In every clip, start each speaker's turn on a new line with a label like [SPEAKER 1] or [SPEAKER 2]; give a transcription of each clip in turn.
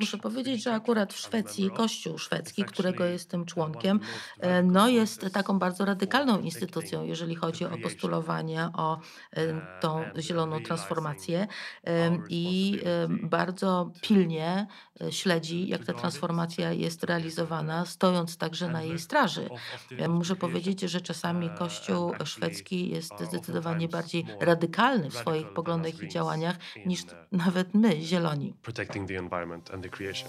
[SPEAKER 1] Muszę powiedzieć, że akurat w Szwecji Kościół szwedzki, którego jestem członkiem, e, no jest taką bardzo radykalną instytucją, jeżeli chodzi o postulowanie o e, tą zieloną transformację e, i e, bardzo pilnie e, śledzi, jak ta transformacja jest realizowana, stojąc także na jej straży. E, Muszę powiedzieć, że czasami Kościół szwedzki jest zdecydowanie bardziej radykalny w swoich poglądach i działaniach niż nawet my, zieloni.
[SPEAKER 2] Protecting the environment and the creation.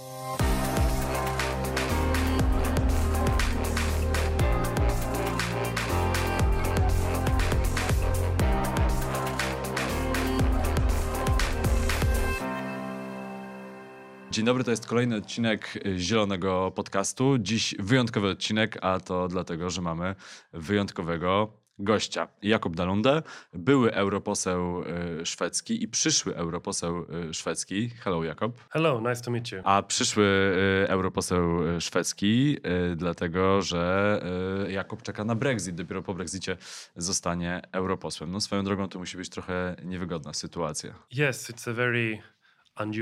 [SPEAKER 3] Dzień dobry, to jest kolejny odcinek y, Zielonego Podcastu. Dziś wyjątkowy odcinek, a to dlatego, że mamy wyjątkowego gościa. Jakub Dalunde, były europoseł y, szwedzki i przyszły europoseł y, szwedzki. Hello Jakub.
[SPEAKER 2] Hello, nice to meet you.
[SPEAKER 3] A przyszły y, europoseł szwedzki, dlatego że Jakub czeka na Brexit. Dopiero po Brexicie zostanie europosłem. No swoją drogą to musi być trochę niewygodna sytuacja.
[SPEAKER 2] Yes, it's a very.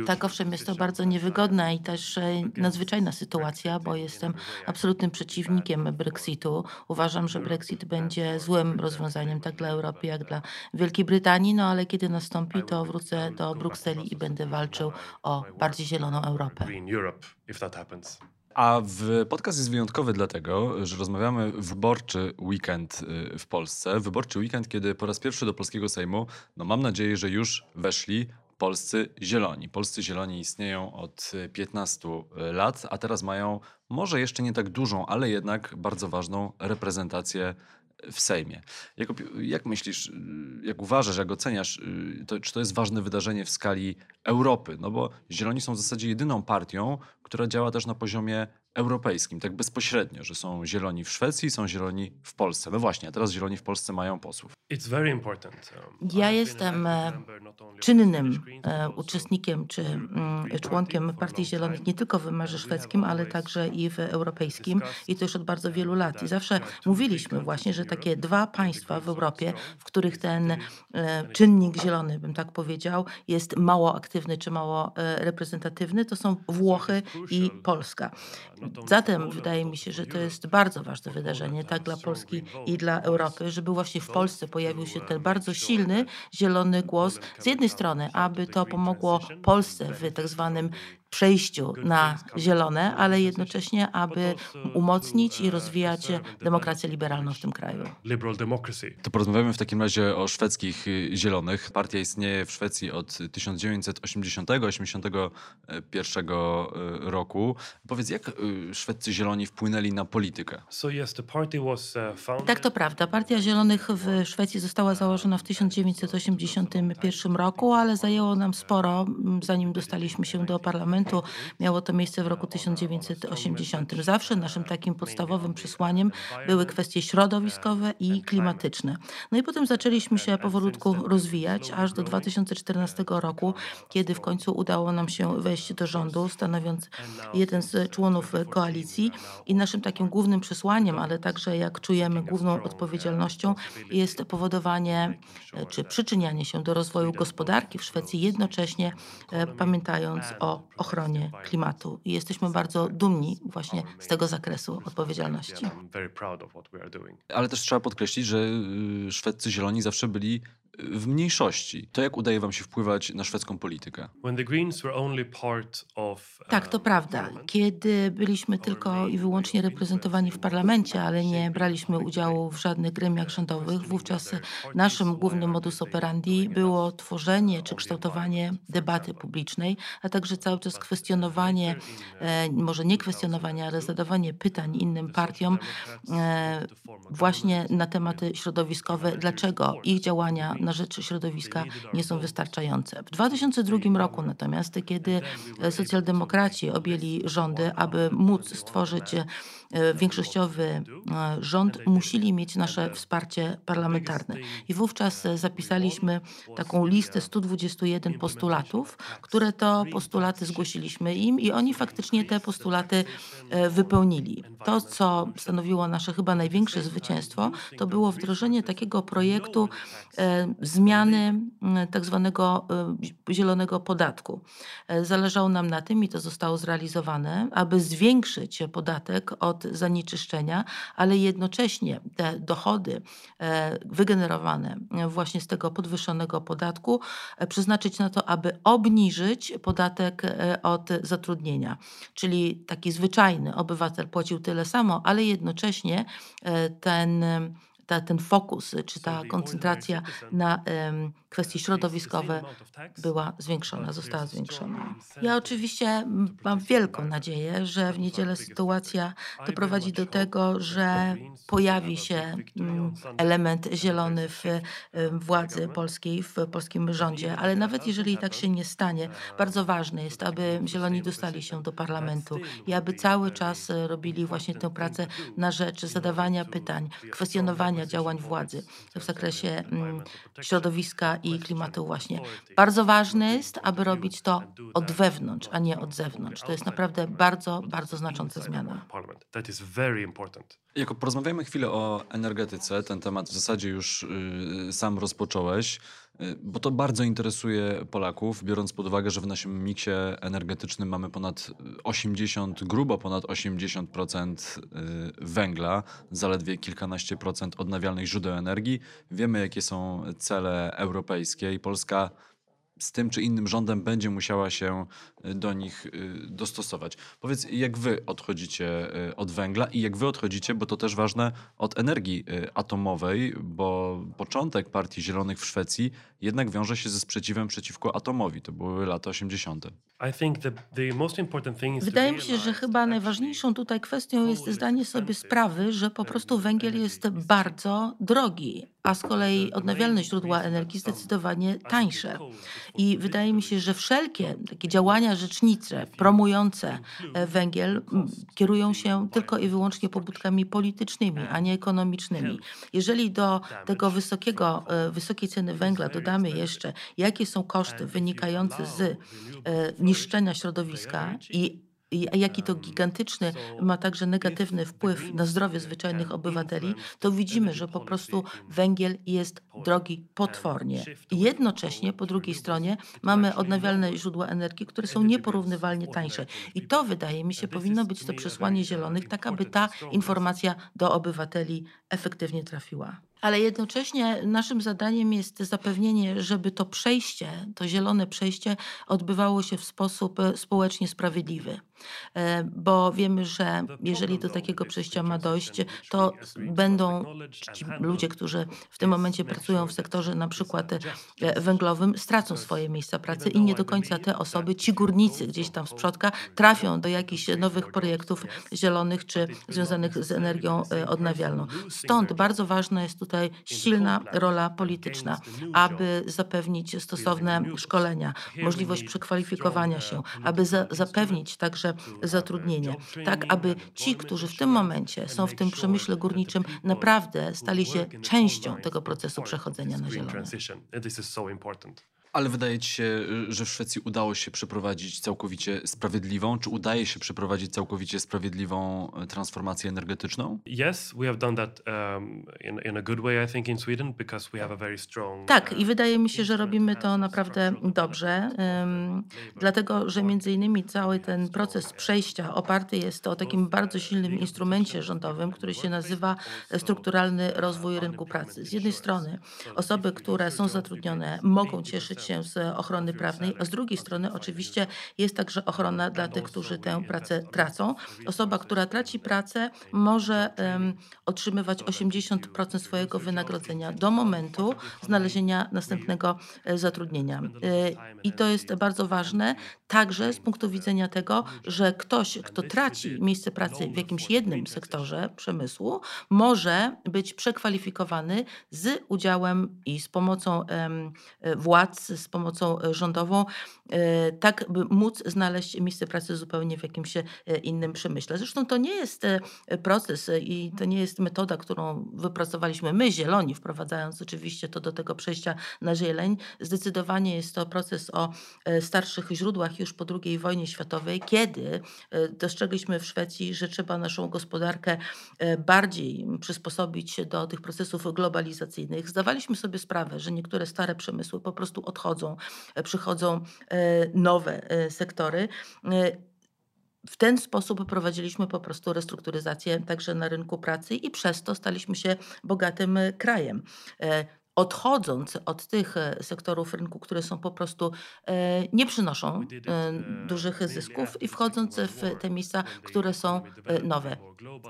[SPEAKER 1] Tak, owszem, jest to bardzo niewygodna i też e, nadzwyczajna sytuacja, bo jestem absolutnym przeciwnikiem Brexitu. Uważam, że Brexit będzie złym rozwiązaniem tak dla Europy, jak dla Wielkiej Brytanii, no ale kiedy nastąpi, to wrócę do Brukseli i będę walczył o bardziej zieloną Europę.
[SPEAKER 3] A w podcast jest wyjątkowy dlatego, że rozmawiamy w wyborczy weekend y, w Polsce. Wyborczy weekend, kiedy po raz pierwszy do polskiego Sejmu, no mam nadzieję, że już weszli polscy zieloni. Polscy zieloni istnieją od y, 15 lat, a teraz mają może jeszcze nie tak dużą, ale jednak bardzo ważną reprezentację w Sejmie. Jak myślisz, y, jak uważasz, jak oceniasz, y, to, czy to jest ważne wydarzenie w skali Europy? No bo Zieloni są w zasadzie jedyną partią, która działa też na poziomie europejskim, tak bezpośrednio, że są Zieloni w Szwecji, są Zieloni w Polsce. No właśnie, a teraz Zieloni w Polsce mają posłów.
[SPEAKER 2] Um,
[SPEAKER 1] Ja jestem e, czynnym e, uczestnikiem czy mm, członkiem Partii Zielonych nie tylko w wymiarze szwedzkim, ale także i w europejskim i to już od bardzo wielu lat. I zawsze mówiliśmy właśnie, że takie dwa państwa w Europie, w których ten e, czynnik zielony, bym tak powiedział, jest mało aktywny czy mało reprezentatywny, to są Włochy i Polska. Zatem wydaje mi się, że to jest bardzo ważne wydarzenie, tak dla Polski i dla Europy, żeby właśnie w Polsce pojawił się ten bardzo silny zielony głos. z jednej strony, aby to pomogło Polsce w tak zwanym przejściu na zielone, ale jednocześnie, aby umocnić i rozwijać demokrację liberalną w tym kraju.
[SPEAKER 2] liberal democracy.
[SPEAKER 3] To porozmawiamy w takim razie o szwedzkich y, Zielonych. Partia istnieje w Szwecji od 1980-81 y, roku. Powiedz, jak y, szwedzcy Zieloni wpłynęli na politykę?
[SPEAKER 2] Founded.
[SPEAKER 1] Tak, to prawda. Partia Zielonych w Szwecji została założona w 1981 roku, ale zajęło nam sporo, zanim dostaliśmy się do parlamentu. Miało to miejsce w roku 1980. Zawsze naszym takim podstawowym przesłaniem były kwestie środowiskowe i klimatyczne. No i potem zaczęliśmy się powolutku rozwijać, aż do 2014 roku, kiedy w końcu udało nam się wejść do rządu, stanowiąc jeden z członów koalicji. I naszym takim głównym przesłaniem, ale także jak czujemy główną odpowiedzialnością jest powodowanie czy przyczynianie się do rozwoju gospodarki w Szwecji, jednocześnie e, pamiętając o ochronie klimatu. I jesteśmy bardzo dumni właśnie z tego zakresu odpowiedzialności.
[SPEAKER 3] Ale też trzeba podkreślić, że y, szwedzcy Zieloni zawsze byli w mniejszości. To jak udaje wam się wpływać na szwedzką politykę?
[SPEAKER 2] Of.
[SPEAKER 1] Tak, to prawda. Kiedy byliśmy tylko i wyłącznie reprezentowani w parlamencie, ale nie braliśmy udziału w żadnych gremiach rządowych, wówczas naszym głównym modus operandi było tworzenie czy kształtowanie debaty publicznej, a także cały czas kwestionowanie, e, może nie kwestionowanie, ale zadawanie pytań innym partiom e, właśnie na tematy środowiskowe, dlaczego ich działania na rzecz środowiska nie są wystarczające. W 2002 roku natomiast, kiedy socjaldemokraci objęli rządy, aby móc stworzyć większościowy e, rząd, musieli mieć nasze wsparcie parlamentarne. I wówczas e, zapisaliśmy taką listę 121 postulatów, które to postulaty zgłosiliśmy im i oni faktycznie te postulaty e, wypełnili. To, co stanowiło nasze chyba największe zwycięstwo, to było wdrożenie takiego projektu e, zmiany tak zwanego zielonego podatku. E, Zależało nam na tym i to zostało zrealizowane, aby zwiększyć podatek od zanieczyszczenia, ale jednocześnie te dochody e, wygenerowane właśnie z tego podwyższonego podatku e, przeznaczyć na to, aby obniżyć podatek e, od zatrudnienia. Czyli taki zwyczajny obywatel płacił tyle samo, ale jednocześnie ten, ta, ten fokus czy ta koncentracja na em, kwestie środowiskowe była zwiększona, została zwiększona. Ja oczywiście mam wielką nadzieję, że w niedzielę sytuacja doprowadzi do tego, że pojawi się element zielony w władzy polskiej, w polskim rządzie, ale nawet jeżeli tak się nie stanie, bardzo ważne jest, aby zieloni dostali się do parlamentu i aby cały czas e, robili właśnie tę pracę na rzecz zadawania pytań, kwestionowania działań władzy. w zakresie środowiska i klimatu właśnie. Bardzo ważne jest, aby robić to od wewnątrz, a nie od zewnątrz. To jest naprawdę bardzo, bardzo znacząca zmiana.
[SPEAKER 3] Jako porozmawiamy chwilę o energetyce, ten temat w zasadzie już y, sam rozpocząłeś, bo to bardzo interesuje Polaków, biorąc pod uwagę, że w naszym miksie energetycznym mamy ponad 80, grubo ponad 80% y, węgla, zaledwie kilkanaście procent odnawialnych źródeł energii. Wiemy, jakie są cele europejskie i Polska z tym czy innym rządem będzie musiała się y, do nich y, dostosować. Powiedz, jak wy odchodzicie y, od węgla i jak wy odchodzicie, bo to też ważne, od energii atomowej, bo początek Partii Zielonych w Szwecji jednak wiąże się ze sprzeciwem przeciwko atomowi. To były lata 80.
[SPEAKER 2] I think the, the most important thing is to
[SPEAKER 1] Wydaje mi się, że chyba najważniejszą tutaj kwestią jest zdanie sobie sprawy, że po prostu węgiel jest bardzo drogi, a z kolei odnawialne źródła energii zdecydowanie tańsze. I wydaje mi się, że wszelkie takie działania rzecznicze promujące e, węgiel m, kierują się tylko i wyłącznie pobudkami politycznymi, a nie ekonomicznymi. Jeżeli do tego wysokiego, e, wysokiej ceny węgla dodamy jeszcze, jakie są koszty wynikające z e, niszczenia środowiska i i jaki to gigantyczny ma także negatywny wpływ na zdrowie zwyczajnych obywateli, to widzimy, że po prostu węgiel jest drogi potwornie. Jednocześnie po drugiej stronie mamy odnawialne źródła energii, które są nieporównywalnie tańsze. I to wydaje mi się powinno być to przesłanie zielonych, tak aby ta informacja do obywateli efektywnie trafiła. Ale jednocześnie naszym zadaniem jest zapewnienie, żeby to przejście, to zielone przejście odbywało się w sposób e, społecznie sprawiedliwy. E, Bo wiemy, że jeżeli do takiego przejścia ma dojść, to będą ci ludzie, którzy w tym momencie pracują w sektorze na przykład e, węglowym, stracą swoje miejsca pracy i nie do końca te osoby, ci górnicy gdzieś tam z przodka, trafią do jakichś nowych projektów zielonych czy związanych z energią e, odnawialną. Stąd bardzo ważna jest tutaj silna rola polityczna, aby zapewnić stosowne szkolenia, możliwość przekwalifikowania się, aby za, zapewnić także zatrudnienie, tak aby ci, którzy w tym momencie są w tym przemyśle górniczym, naprawdę stali się częścią tego procesu przechodzenia na
[SPEAKER 2] green
[SPEAKER 3] Ale wydaje ci się, że w Szwecji udało się przeprowadzić całkowicie sprawiedliwą, czy udaje się przeprowadzić całkowicie sprawiedliwą e, transformację energetyczną?
[SPEAKER 2] Yes, we have done that um, in, in a good way, I think, in Sweden, because we have a very strong.
[SPEAKER 1] Tak, i
[SPEAKER 2] uh,
[SPEAKER 1] wydaje mi się, że robimy to naprawdę dobrze,
[SPEAKER 2] labor
[SPEAKER 1] dlatego że między innymi cały ten proces przejścia oparty jest o takim bardzo silnym instrumencie rządowym, który się nazywa strukturalny rozwój rynku pracy. Z jednej strony osoby, które są zatrudnione, mogą cieszyć się z ochrony prawnej, a z drugiej strony oczywiście jest także ochrona dla tych, którzy tę pracę tracą. Osoba, która traci pracę, może em, otrzymywać 80% swojego wynagrodzenia do momentu znalezienia następnego e, zatrudnienia. E, I to jest bardzo ważne także z punktu widzenia tego, że ktoś, kto traci miejsce pracy w jakimś jednym sektorze przemysłu, może być przekwalifikowany z udziałem i z pomocą e, władz z pomocą e, rządową, e, tak by móc znaleźć miejsce pracy zupełnie w jakimś e, innym przemyśle. Zresztą to nie jest proces i to nie jest metoda, którą wypracowaliśmy my, zieloni, wprowadzając oczywiście to do tego przejścia na zieleń. Zdecydowanie jest to proces o starszych źródłach już po II wojnie światowej, kiedy dostrzegliśmy w Szwecji, że trzeba naszą gospodarkę bardziej przysposobić do tych procesów globalizacyjnych. Zdawaliśmy sobie sprawę, że niektóre stare przemysły po prostu odchodzą, e, przychodzą e, nowe e, sektory. E, W ten sposób prowadziliśmy po prostu restrukturyzację także na rynku pracy i przez to staliśmy się bogatym e, krajem. E, Odchodząc od tych e, sektorów rynku, które są po prostu e, nie przynoszą e, dużych zysków i wchodząc w te miejsca, które są e, nowe.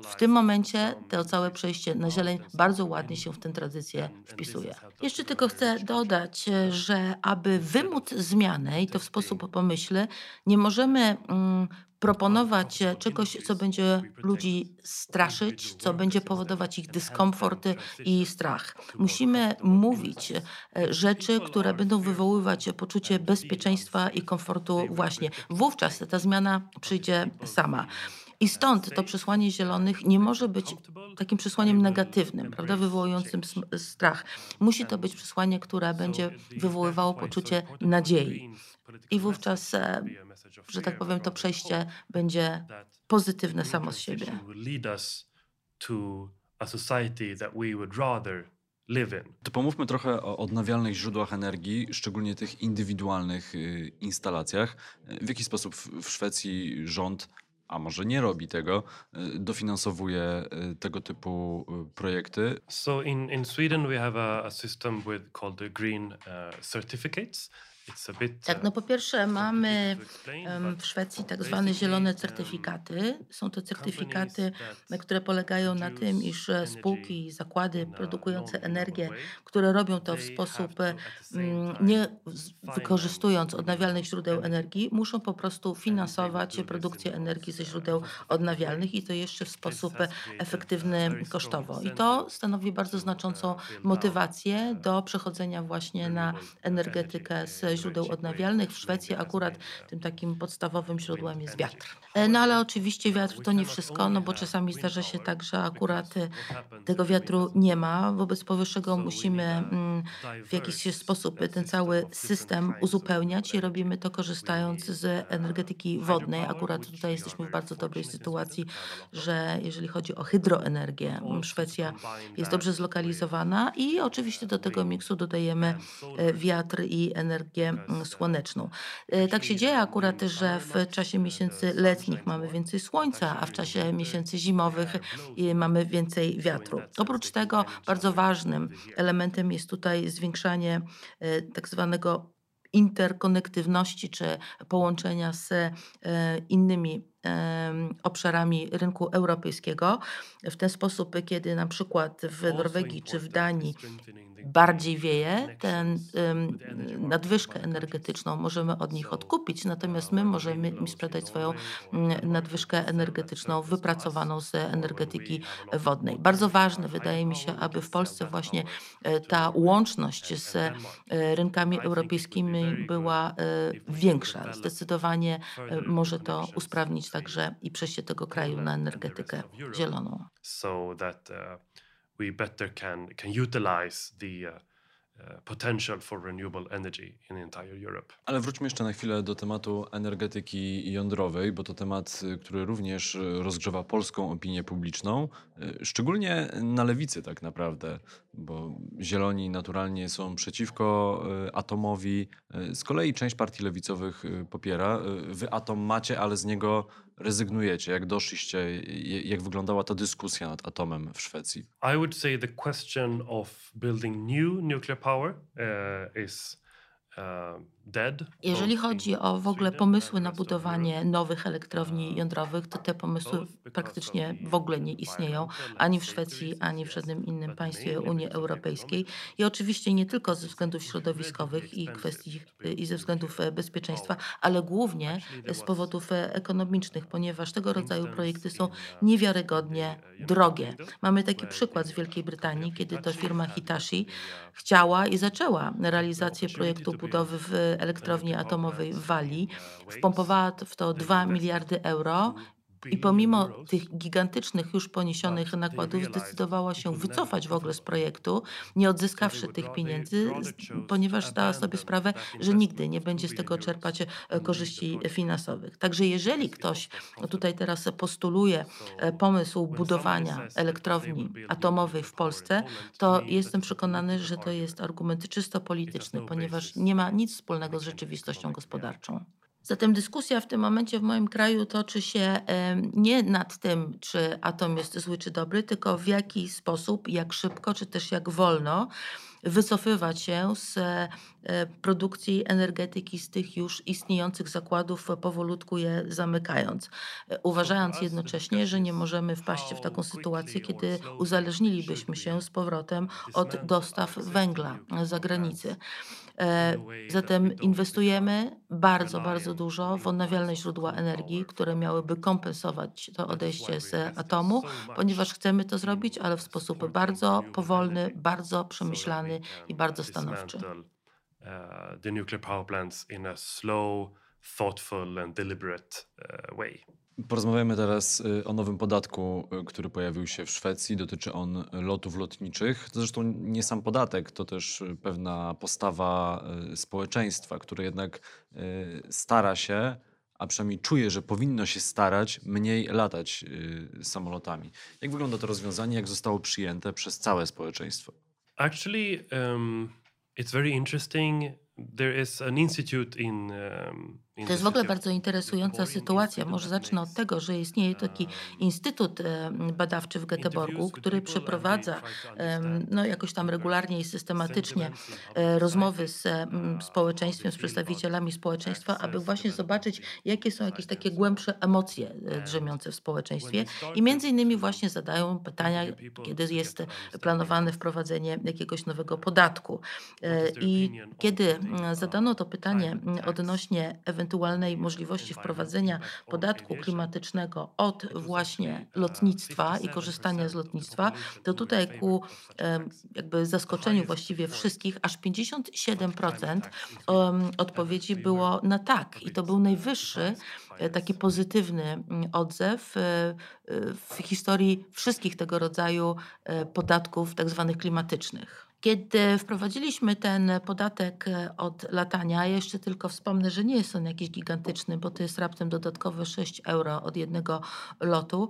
[SPEAKER 1] W tym momencie to całe przejście na zieleń bardzo ładnie się w tę tradycję wpisuje. Jeszcze tylko chcę dodać, e, że aby wymóc zmianę i to w sposób pomyślny, nie możemy mm, proponować czegoś, co będzie ludzi straszyć, co będzie powodować ich dyskomfort i strach. Musimy mówić e, rzeczy, które będą wywoływać poczucie bezpieczeństwa i komfortu właśnie. Wówczas ta zmiana przyjdzie sama. I stąd to przesłanie zielonych nie może być takim przesłaniem negatywnym, prawda, wywołującym strach. Musi to być przesłanie, które będzie wywoływało poczucie nadziei. I wówczas, e, że tak powiem, to przejście będzie pozytywne samo z siebie.
[SPEAKER 2] To
[SPEAKER 3] pomówmy trochę o odnawialnych źródłach energii, szczególnie tych indywidualnych y, instalacjach. Y, W jaki sposób w Szwecji rząd, a może nie robi tego, y, dofinansowuje y, tego typu y, projekty?
[SPEAKER 2] So in, in Sweden we have a, a system with called the green uh, certificates.
[SPEAKER 1] Tak, no po pierwsze mamy w Szwecji tak zwane zielone certyfikaty. Są to certyfikaty, które polegają na tym, iż e, spółki i zakłady produkujące energię, które robią to w sposób e, mm, nie wykorzystując odnawialnych źródeł energii, muszą po prostu finansować produkcję energii ze źródeł odnawialnych i to jeszcze w sposób efektywny kosztowo. I to stanowi bardzo znaczącą
[SPEAKER 2] out,
[SPEAKER 1] motywację do przechodzenia właśnie na energetykę z źródeł odnawialnych. W Szwecji akurat tym takim podstawowym źródłem jest wiatr. E, No ale oczywiście wiatr to nie wszystko, no bo czasami zdarza się tak, że akurat e, tego wiatru nie ma. Wobec powyższego musimy mm, w jakiś sposób ten cały system uzupełniać i robimy to korzystając z
[SPEAKER 2] uh,
[SPEAKER 1] energetyki wodnej. Akurat tutaj jesteśmy w bardzo dobrej sytuacji, że jeżeli chodzi o hydroenergię, Szwecja jest dobrze zlokalizowana i oczywiście do tego miksu dodajemy e, wiatr i energię słoneczną. E, Tak się dzieje akurat, że w czasie miesięcy letnich mamy więcej słońca, a w czasie miesięcy zimowych mamy więcej wiatru. Oprócz tego bardzo ważnym elementem jest tutaj zwiększanie e, tak zwanego interkonektywności czy połączenia z e, innymi obszarami rynku europejskiego. W ten sposób, kiedy na przykład w Norwegii czy w Danii bardziej wieje,
[SPEAKER 2] market
[SPEAKER 1] nadwyżkę energetyczną możemy od nich odkupić, natomiast my możemy im sprzedać swoją nadwyżkę energetyczną wypracowaną z energetyki wodnej. Bardzo ważne wydaje mi się, aby w Polsce właśnie e, ta łączność
[SPEAKER 2] and,
[SPEAKER 1] z e, rynkami europejskimi była e, większa. Zdecydowanie e, może to usprawnić także i przejście tego kraju na energetykę zieloną.
[SPEAKER 2] so that uh, we better can can utilize the uh, uh, potential for renewable energy in entire Europe.
[SPEAKER 3] Ale wróćmy jeszcze na chwilę do tematu energetyki jądrowej, bo to temat, y, który również y, rozgrzewa polską opinię publiczną, y, szczególnie na lewicy tak naprawdę, bo zieloni naturalnie są przeciwko atomowi. Z kolei część partii lewicowych popiera. Wy atom macie, ale z niego rezygnujecie. Jak doszliście, jak wyglądała ta dyskusja nad atomem w Szwecji?
[SPEAKER 2] I would say the question of building new nuclear power uh, is uh.
[SPEAKER 1] Jeżeli chodzi o w ogóle pomysły na budowanie nowych elektrowni
[SPEAKER 2] Uh,
[SPEAKER 1] jądrowych, to te pomysły praktycznie w ogóle nie istnieją ani w Szwecji, ani w żadnym innym państwie Unii Europejskiej. I oczywiście nie tylko ze względów środowiskowych i kwestii i ze względów e, bezpieczeństwa,
[SPEAKER 2] power.
[SPEAKER 1] ale głównie z powodów e, ekonomicznych, ponieważ tego rodzaju projekty są
[SPEAKER 2] uh,
[SPEAKER 1] niewiarygodnie
[SPEAKER 2] United
[SPEAKER 1] drogie. Mamy taki przykład z Wielkiej
[SPEAKER 2] uh,
[SPEAKER 1] Brytanii, kiedy to firma Hitachi
[SPEAKER 2] uh,
[SPEAKER 1] chciała i zaczęła realizację projektu budowy w
[SPEAKER 2] a
[SPEAKER 1] elektrowni atomowej w Walii. Wpompowała w to
[SPEAKER 2] They
[SPEAKER 1] 2
[SPEAKER 2] invested
[SPEAKER 1] miliardy euro
[SPEAKER 2] 2
[SPEAKER 1] i pomimo tych gigantycznych już poniesionych nakładów zdecydowała się wycofać w ogóle z projektu, nie odzyskawszy tych pieniędzy, ponieważ zdała sobie sprawę, że nigdy nie
[SPEAKER 2] of 2
[SPEAKER 1] będzie z tego czerpać e, korzyści
[SPEAKER 2] project
[SPEAKER 1] finansowych. Także jeżeli ktoś no tutaj teraz postuluje e,
[SPEAKER 2] So
[SPEAKER 1] pomysł budowania elektrowni atomowej w Polsce,
[SPEAKER 2] to
[SPEAKER 1] jestem przekonany, że to jest
[SPEAKER 2] argument.
[SPEAKER 1] czysto polityczny,
[SPEAKER 2] no
[SPEAKER 1] ponieważ nie ma nic wspólnego z rzeczywistością gospodarczą. Zatem dyskusja w tym momencie w moim kraju toczy się nie nad tym, czy atom jest zły czy dobry, tylko w jaki sposób, jak szybko, czy też jak wolno wycofywać się z e, produkcji energetyki z tych już istniejących zakładów, e, powolutku je zamykając. E, Uważając jednocześnie, że nie możemy wpaść w taką sytuację, kiedy uzależnilibyśmy się z powrotem od dostaw węgla z zagranicy. E, Zatem inwestujemy bardzo, bardzo dużo w odnawialne źródła energii, które miałyby kompensować to odejście z atomu, ponieważ chcemy to zrobić, ale w sposób bardzo powolny, bardzo przemyślany i bardzo stanowczy.
[SPEAKER 2] thoughtful and deliberate uh, way.
[SPEAKER 3] Porozmawiamy teraz y, o nowym podatku, y, który pojawił się w Szwecji. Dotyczy on lotów lotniczych. To zresztą nie sam podatek, to też y, pewna postawa społeczeństwa, które jednak stara się, a przynajmniej czuje, że powinno się starać mniej latać samolotami. Jak wygląda to rozwiązanie? Jak zostało przyjęte przez całe społeczeństwo?
[SPEAKER 2] Actually, um, it's very interesting. There is an institute in. Um,
[SPEAKER 1] To jest w ogóle bardzo interesująca sytuacja. Może zacznę od tego, że istnieje taki instytut e, badawczy w Göteborgu, który przeprowadza no, jakoś tam regularnie i systematycznie e, rozmowy z
[SPEAKER 2] uh,
[SPEAKER 1] społeczeństwem, z przedstawicielami społeczeństwa, aby właśnie zobaczyć, jakie są jakieś takie głębsze emocje e, drzemiące w społeczeństwie. I między innymi właśnie zadają pytania, kiedy jest planowane wprowadzenie jakiegoś nowego podatku. E, I kiedy zadano to pytanie odnośnie ewentualnej możliwości wprowadzenia podatku klimatycznego od właśnie
[SPEAKER 2] uh,
[SPEAKER 1] lotnictwa i korzystania z
[SPEAKER 2] 57% of the
[SPEAKER 1] lotnictwa, to tutaj ku jakby zaskoczeniu właściwie wszystkich, aż
[SPEAKER 2] for the climate
[SPEAKER 1] 57%
[SPEAKER 2] tax in Sweden.
[SPEAKER 1] em, odpowiedzi było na tak. I to był najwyższy e, taki pozytywny mm, odzew e, e, w historii wszystkich tego rodzaju e, podatków tak zwanych klimatycznych. Kiedy wprowadziliśmy ten podatek e, od latania, jeszcze tylko wspomnę, że nie jest on jakiś gigantyczny, bo to jest raptem dodatkowe 6 euro od jednego lotu.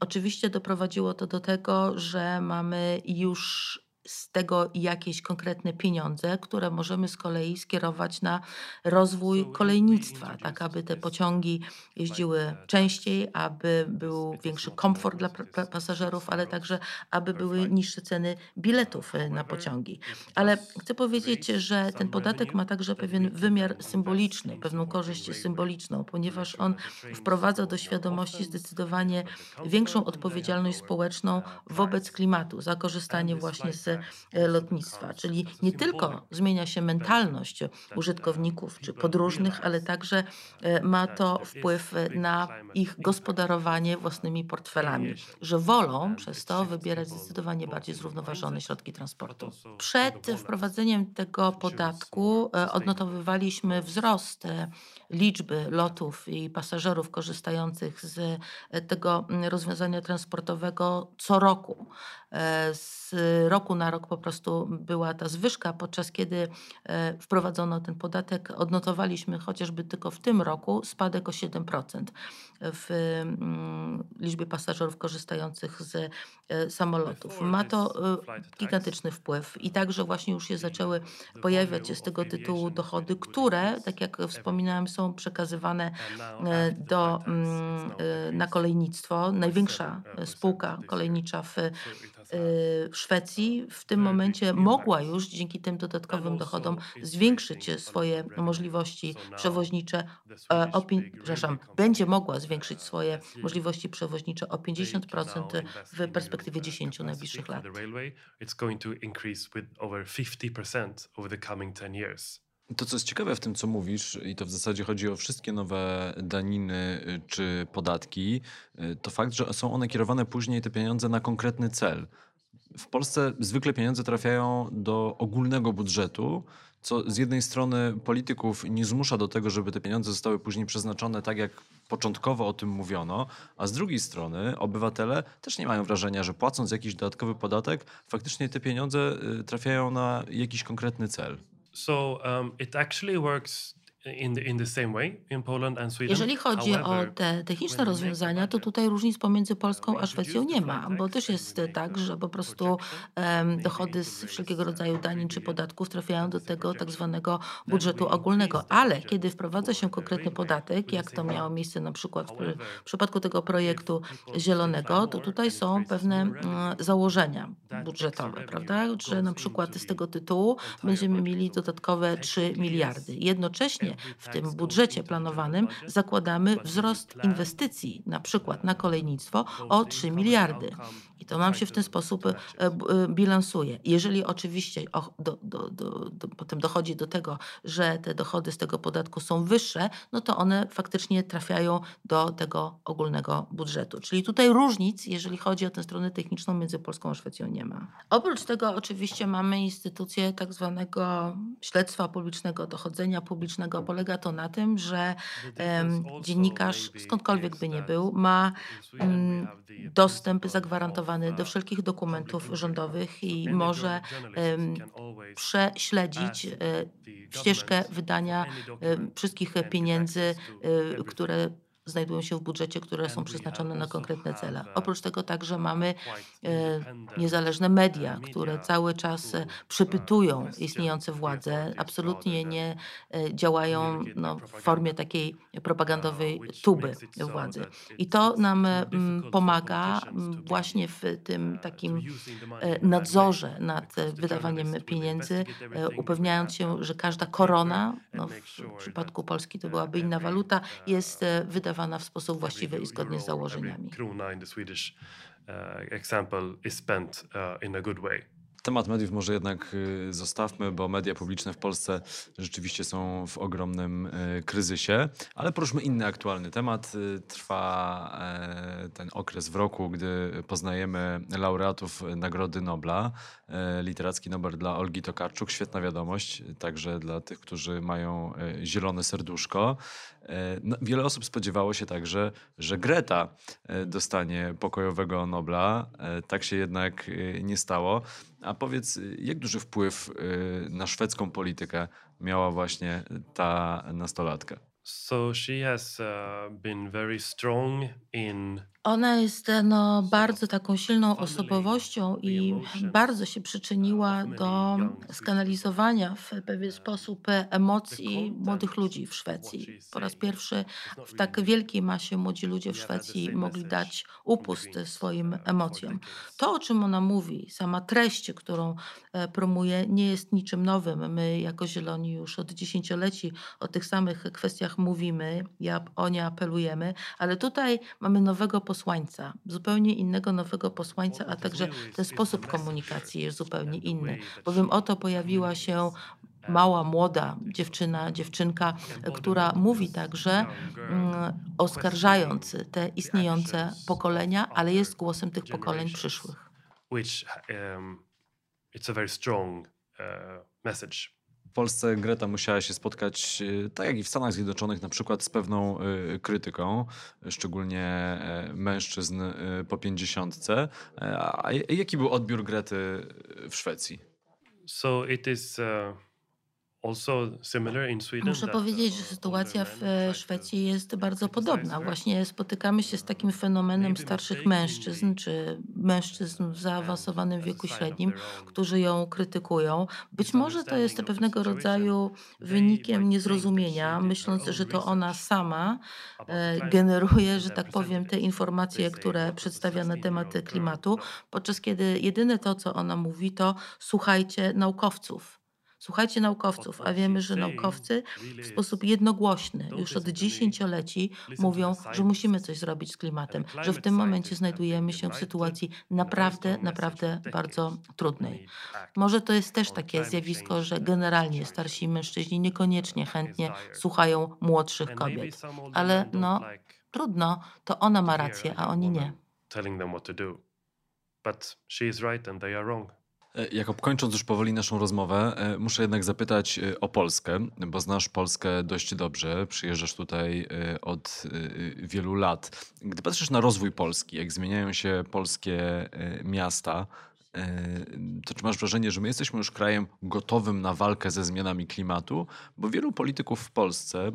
[SPEAKER 1] Oczywiście doprowadziło to do tego, że mamy już z tego jakieś konkretne pieniądze, które możemy z kolei skierować na rozwój kolejnictwa, tak aby te pociągi jeździły częściej, aby był większy komfort dla pasażerów, ale także aby były niższe ceny biletów e, na pociągi. Ale chcę powiedzieć, że ten podatek ma także pewien wymiar symboliczny, pewną korzyść symboliczną, ponieważ on wprowadza do świadomości zdecydowanie większą odpowiedzialność społeczną wobec klimatu za korzystanie właśnie z lotnictwa. Czyli nie tylko zmienia się mentalność użytkowników czy podróżnych, ale także e, ma to wpływ e, na ich gospodarowanie własnymi portfelami, że wolą przez to wybierać zdecydowanie bardziej zrównoważone środki transportu. Przed wprowadzeniem tego podatku e, odnotowywaliśmy wzrost e, liczby lotów i pasażerów korzystających z e, tego mm, rozwiązania transportowego co roku. E, Z roku na rok po prostu była ta zwyżka, podczas kiedy e, wprowadzono ten podatek, odnotowaliśmy chociażby tylko w tym roku spadek o 7% w mm, liczbie pasażerów korzystających z samolotów. Ma to gigantyczny wpływ i także właśnie już się zaczęły pojawiać z tego tytułu dochody, które, tak jak wspominałem, są przekazywane e, do, mm, e, na kolejnictwo. Największa e, spółka kolejnicza w Szwecji w tym momencie mogła już dzięki tym dodatkowym dochodom zwiększyć swoje możliwości przewoźnicze o, przepraszam, będzie mogła zwiększyć swoje możliwości przewoźnicze o 50% w perspektywie 10 najbliższych lat.
[SPEAKER 2] It's going to increase with over 50% over the coming 10 years.
[SPEAKER 3] To, co jest ciekawe w tym, co mówisz, i to w zasadzie chodzi o wszystkie nowe daniny y, czy podatki, y, to fakt, że są one kierowane później, te pieniądze, na konkretny cel. W Polsce zwykle pieniądze trafiają do ogólnego budżetu, co z jednej strony polityków nie zmusza do tego, żeby te pieniądze zostały później przeznaczone tak, jak początkowo o tym mówiono, a z drugiej strony obywatele też nie mają wrażenia, że płacąc jakiś dodatkowy podatek, faktycznie te pieniądze y, trafiają na jakiś konkretny cel.
[SPEAKER 2] So um, it actually works in the, in the same way in Poland and Sweden.
[SPEAKER 1] Jeżeli chodzi o te techniczne rozwiązania, to tutaj różnic pomiędzy Polską a Szwecją nie ma, bo też jest tak, że po prostu dochody z wszelkiego rodzaju danin czy
[SPEAKER 2] 3
[SPEAKER 1] podatków trafiają do tego tak zwanego budżetu ogólnego, ale kiedy wprowadza się konkretny podatek, jak to miało miejsce na przykład w, przypadku tego projektu zielonego, to tutaj są pewne mm, założenia budżetowe, prawda? Że na przykład z tego tytułu będziemy mieli dodatkowe 3
[SPEAKER 2] technically,
[SPEAKER 1] miliardy. Jednocześnie w tym budżecie planowanym zakładamy wzrost inwestycji, na przykład na kolejnictwo, o
[SPEAKER 2] the
[SPEAKER 1] 3
[SPEAKER 2] income and
[SPEAKER 1] miliardy. I to nam się w ten sposób e, e, bilansuje. Jeżeli oczywiście do, do, do, potem dochodzi do tego, że te dochody z tego podatku są wyższe, no to one faktycznie trafiają do tego ogólnego budżetu. Czyli tutaj różnic, jeżeli chodzi o tę stronę techniczną między Polską a Szwecją nie ma. Oprócz tego oczywiście mamy instytucję tak zwanego śledztwa publicznego, dochodzenia publicznego. Polega to na tym, że dziennikarz, skądkolwiek by nie był, ma mm, dostęp zagwarantowany
[SPEAKER 2] of,
[SPEAKER 1] do
[SPEAKER 2] uh,
[SPEAKER 1] wszelkich dokumentów rządowych i może prześledzić e, ścieżkę wydania wszystkich pieniędzy, e, które znajdują się w budżecie, które są przeznaczone na konkretne cele.
[SPEAKER 2] uh,
[SPEAKER 1] Oprócz tego także mamy e, niezależne
[SPEAKER 2] uh,
[SPEAKER 1] media, które cały czas e,
[SPEAKER 2] uh,
[SPEAKER 1] przepytują istniejące władze, absolutnie nie e, działają no, w formie takiej
[SPEAKER 2] uh,
[SPEAKER 1] propagandowej tuby władzy. I to nam mm, pomaga mm, właśnie w tym
[SPEAKER 2] uh,
[SPEAKER 1] takim nadzorze nad wydawaniem pieniędzy, upewniając się, że każda korona, no w przypadku Polski to
[SPEAKER 2] uh,
[SPEAKER 1] byłaby inna waluta,
[SPEAKER 2] uh,
[SPEAKER 1] jest e, wydawana w sposób właściwy i zgodnie z założeniami.
[SPEAKER 2] uh, uh.
[SPEAKER 3] Temat mediów może jednak y, zostawmy, bo media publiczne w Polsce rzeczywiście są w ogromnym y, kryzysie. Ale poruszmy inny aktualny temat. Y, Trwa e, ten okres w roku, gdy poznajemy laureatów Nagrody Nobla. E, Literacki Nobel dla Olgi Tokarczuk. Świetna wiadomość, także dla tych, którzy mają e, zielone serduszko. E, No, wiele osób spodziewało się także, że Greta e, dostanie pokojowego Nobla. E, Tak się jednak nie stało. A powiedz, jak duży wpływ na szwedzką politykę miała właśnie ta nastolatka?
[SPEAKER 2] So she has uh, been very strong in
[SPEAKER 1] Ona jest e, no, bardzo taką silną osobowością i bardzo się przyczyniła do skanalizowania w pewien sposób e, emocji młodych ludzi w Szwecji. Po raz pierwszy w tak wielkiej masie młodzi ludzie w Szwecji mogli dać upust swoim emocjom. To, o czym ona mówi, sama treść, którą e, promuje, nie jest niczym nowym. My, jako Zieloni, już od dziesięcioleci o tych samych kwestiach mówimy, ja o nie apelujemy, ale tutaj mamy nowego posłańca, zupełnie innego nowego posłańca, a także ten sposób komunikacji jest zupełnie inny. Bowiem oto pojawiła się mała, młoda dziewczyna, dziewczynka, która mówi także, mm, oskarżając te istniejące pokolenia, ale jest głosem tych pokoleń przyszłych.
[SPEAKER 2] which um, it's a very strong uh, message.
[SPEAKER 3] W Polsce Greta musiała się spotkać, y, tak jak i w Stanach Zjednoczonych, na przykład z pewną y, krytyką, szczególnie e, mężczyzn y, po pięćdziesiątce. E, A jaki był odbiór Grety w Szwecji?
[SPEAKER 2] So it is uh, also similar in Sweden.
[SPEAKER 1] Muszę powiedzieć,
[SPEAKER 2] uh,
[SPEAKER 1] że
[SPEAKER 2] older
[SPEAKER 1] sytuacja w e, Szwecji jest bardzo podobna. Właśnie spotykamy się z takim fenomenem starszych mężczyzn, czy mężczyzn w zaawansowanym wieku średnim, którzy ją krytykują. Być może to jest pewnego rodzaju wynikiem niezrozumienia, myśląc, że to ona sama e, generuje, że tak powiem, te informacje, które
[SPEAKER 2] "Oh, this
[SPEAKER 1] przedstawia na
[SPEAKER 2] 16-year-old
[SPEAKER 1] temat klimatu,
[SPEAKER 2] no."
[SPEAKER 1] podczas kiedy jedyne to, co ona mówi, to słuchajcie naukowców. Słuchajcie naukowców, a wiemy, że naukowcy w sposób jednogłośny już od dziesięcioleci mówią, że musimy coś zrobić z klimatem, że w tym momencie znajdujemy się w sytuacji naprawdę, naprawdę bardzo trudnej. Może to jest też takie zjawisko, że generalnie starsi mężczyźni niekoniecznie chętnie słuchają młodszych kobiet. Ale no, trudno, to ona ma rację, a oni nie.
[SPEAKER 2] Telling them what to do. But she is right and they are wrong.
[SPEAKER 3] E, Jakob, kończąc już powoli naszą rozmowę, e, muszę jednak zapytać e, o Polskę, bo znasz Polskę dość dobrze. Przyjeżdżasz tutaj od wielu lat. Gdy patrzysz na rozwój Polski, jak zmieniają się polskie miasta, to czy masz wrażenie, że my jesteśmy już krajem gotowym na walkę ze zmianami klimatu? Bo wielu polityków w Polsce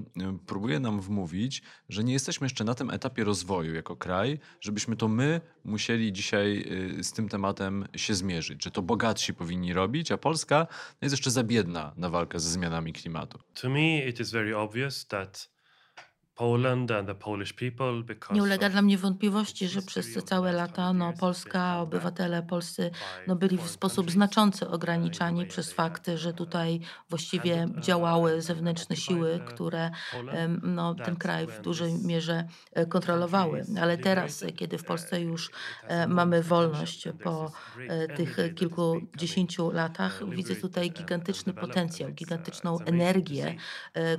[SPEAKER 3] próbuje nam wmówić, że nie jesteśmy jeszcze na tym etapie rozwoju jako kraj, żebyśmy to my musieli dzisiaj y, z tym tematem się zmierzyć, że to bogatsi powinni robić, a Polska jest jeszcze za biedna na walkę ze zmianami klimatu.
[SPEAKER 2] To me, it is very obvious that
[SPEAKER 1] Nie ulega dla mnie wątpliwości, że przez te całe lata
[SPEAKER 2] 100
[SPEAKER 1] no, Polska, obywatele polscy no, byli w sposób znaczący ograniczani przez fakt, że
[SPEAKER 2] uh,
[SPEAKER 1] tutaj właściwie
[SPEAKER 2] uh,
[SPEAKER 1] działały zewnętrzne siły,
[SPEAKER 2] uh,
[SPEAKER 1] które no, ten kraj w dużej mierze e, kontrolowały. Ale teraz, kiedy w Polsce już e,
[SPEAKER 2] a
[SPEAKER 1] mamy wolność po e, tych kilkudziesięciu latach, widzę tutaj gigantyczny potencjał, gigantyczną energię,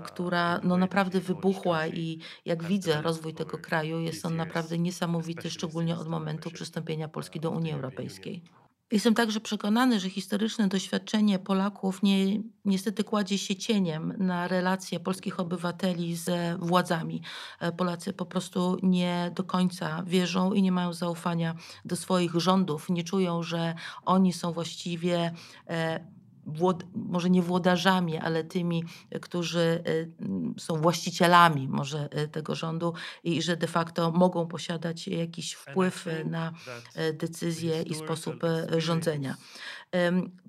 [SPEAKER 1] która no, naprawdę wybuchła
[SPEAKER 2] country
[SPEAKER 1] i jak
[SPEAKER 2] has
[SPEAKER 1] widzę rozwój tego kraju, jest on naprawdę niesamowity, szczególnie od momentu przystąpienia Polski
[SPEAKER 2] uh,
[SPEAKER 1] do Unii Europejskiej. Jestem także przekonany, że historyczne doświadczenie Polaków nie, niestety kładzie się cieniem na relacje polskich obywateli ze władzami. E, Polacy po prostu nie do końca wierzą i nie mają zaufania do swoich rządów. Nie czują, że oni są właściwie e, może nie włodarzami, ale tymi, którzy e, m, są właścicielami może e, tego rządu i że de facto mogą posiadać jakiś wpływ na e, decyzje i sposób rządzenia.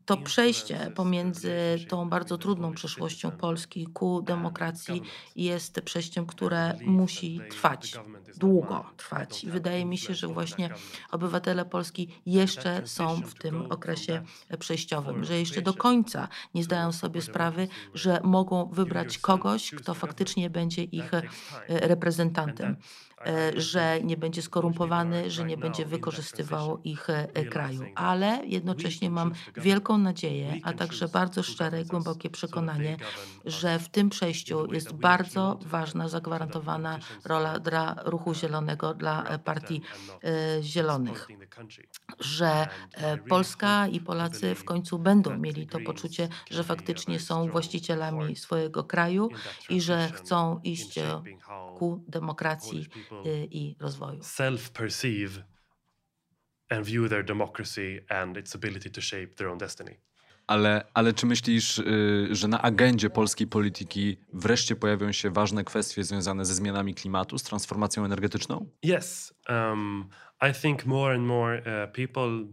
[SPEAKER 1] To przejście pomiędzy tą bardzo trudną przeszłością Polski ku
[SPEAKER 2] and
[SPEAKER 1] demokracji jest przejściem, które musi trwać, długo trwać. I wydaje mi się, że właśnie obywatele Polski jeszcze są w tym okresie przejściowym, że jeszcze do końca nie zdają sobie sprawy, że mogą wybrać kogoś, kto faktycznie będzie ich e, reprezentantem, E, że nie będzie skorumpowany, że nie będzie wykorzystywał ich e, kraju. Ale jednocześnie mam wielką nadzieję, a także bardzo szczere i głębokie przekonanie, że w tym przejściu jest bardzo ważna, zagwarantowana rola dla ruchu zielonego, dla e, partii zielonych że Polska i Polacy w końcu będą mieli to poczucie, że faktycznie są właścicielami swojego kraju i że chcą iść ku demokracji i rozwoju.
[SPEAKER 2] self-perceive and view their democracy and its ability to shape their own destiny.
[SPEAKER 3] Ale, ale czy myślisz, y, że na agendzie polskiej polityki wreszcie pojawią się ważne kwestie związane ze zmianami klimatu, z transformacją energetyczną?
[SPEAKER 2] Yes, um, I think more and more uh, people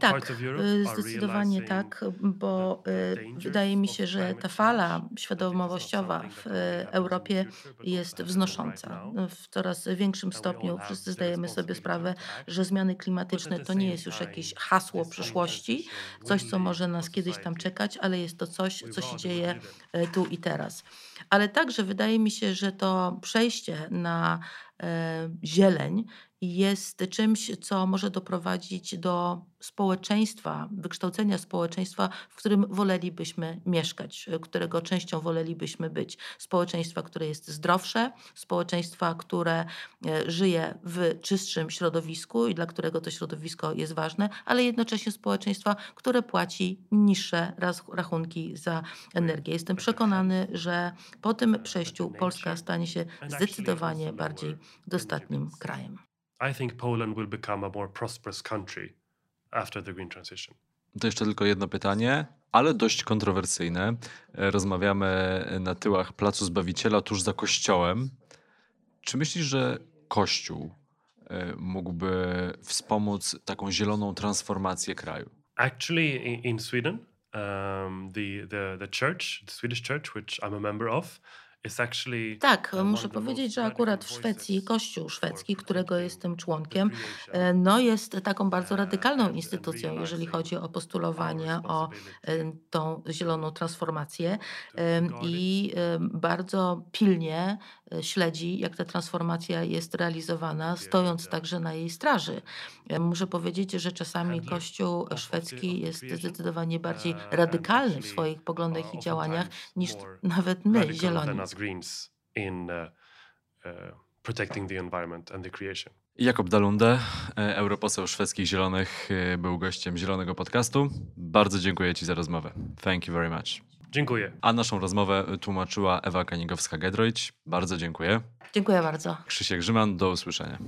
[SPEAKER 1] Tak, y, zdecydowanie tak, bo y, wydaje mi się, że ta fala świadomościowa w Europie jest wznosząca.
[SPEAKER 2] now.
[SPEAKER 1] W coraz większym stopniu wszyscy zdajemy sobie sprawę, że zmiany klimatyczne to nie jest już jakieś hasło przyszłości, coś, co może nas kiedyś tam czekać, ale jest to coś, co się dzieje e, tu i teraz. Ale także wydaje mi się, że to przejście na e, zieleń jest czymś, co może doprowadzić do społeczeństwa, wykształcenia społeczeństwa, w którym wolelibyśmy mieszkać, którego częścią wolelibyśmy być. Społeczeństwa, które jest zdrowsze, społeczeństwa, które e, żyje w czystszym środowisku i dla którego to środowisko jest ważne, ale jednocześnie społeczeństwa, które płaci niższe rachunki za energię. Jestem przekonany, że po tym przejściu Polska stanie się zdecydowanie bardziej dostatnim krajem.
[SPEAKER 2] I think Poland will become a more prosperous country after the green transition.
[SPEAKER 3] To jeszcze tylko jedno pytanie. ale dość kontrowersyjne. E, Rozmawiamy na tyłach Placu Zbawiciela, tuż za kościołem. Czy myślisz, że kościół e, mógłby wspomóc taką zieloną transformację kraju?
[SPEAKER 2] Actually, in, Sweden, um, the, the the church, the Swedish church, which I'm a member of,
[SPEAKER 1] Tak,
[SPEAKER 2] uh,
[SPEAKER 1] muszę powiedzieć, że akurat w Szwecji Kościół szwedzki, którego jestem członkiem, e, no jest taką bardzo
[SPEAKER 2] uh,
[SPEAKER 1] radykalną instytucją, jeżeli chodzi o postulowanie o e, tą zieloną transformację
[SPEAKER 2] it.
[SPEAKER 1] i bardzo pilnie e, śledzi, jak ta transformacja jest realizowana, stojąc także na jej straży. E, Muszę powiedzieć, że czasami Kościół szwedzki jest zdecydowanie bardziej
[SPEAKER 2] and
[SPEAKER 1] radykalny w swoich poglądach i działaniach niż nawet my, zieloni.
[SPEAKER 2] than us Greens in protecting the environment and the creation.
[SPEAKER 3] Jakob Dalunde, e, europoseł szwedzkich Zielonych, e, był gościem Zielonego Podcastu. Bardzo dziękuję Ci za rozmowę. Thank you very much.
[SPEAKER 2] Dziękuję.
[SPEAKER 3] A naszą rozmowę tłumaczyła Ewa Kanigowska-Gedroyć. Bardzo dziękuję.
[SPEAKER 1] Dziękuję bardzo.
[SPEAKER 3] Krzysiek Grzyman, do usłyszenia.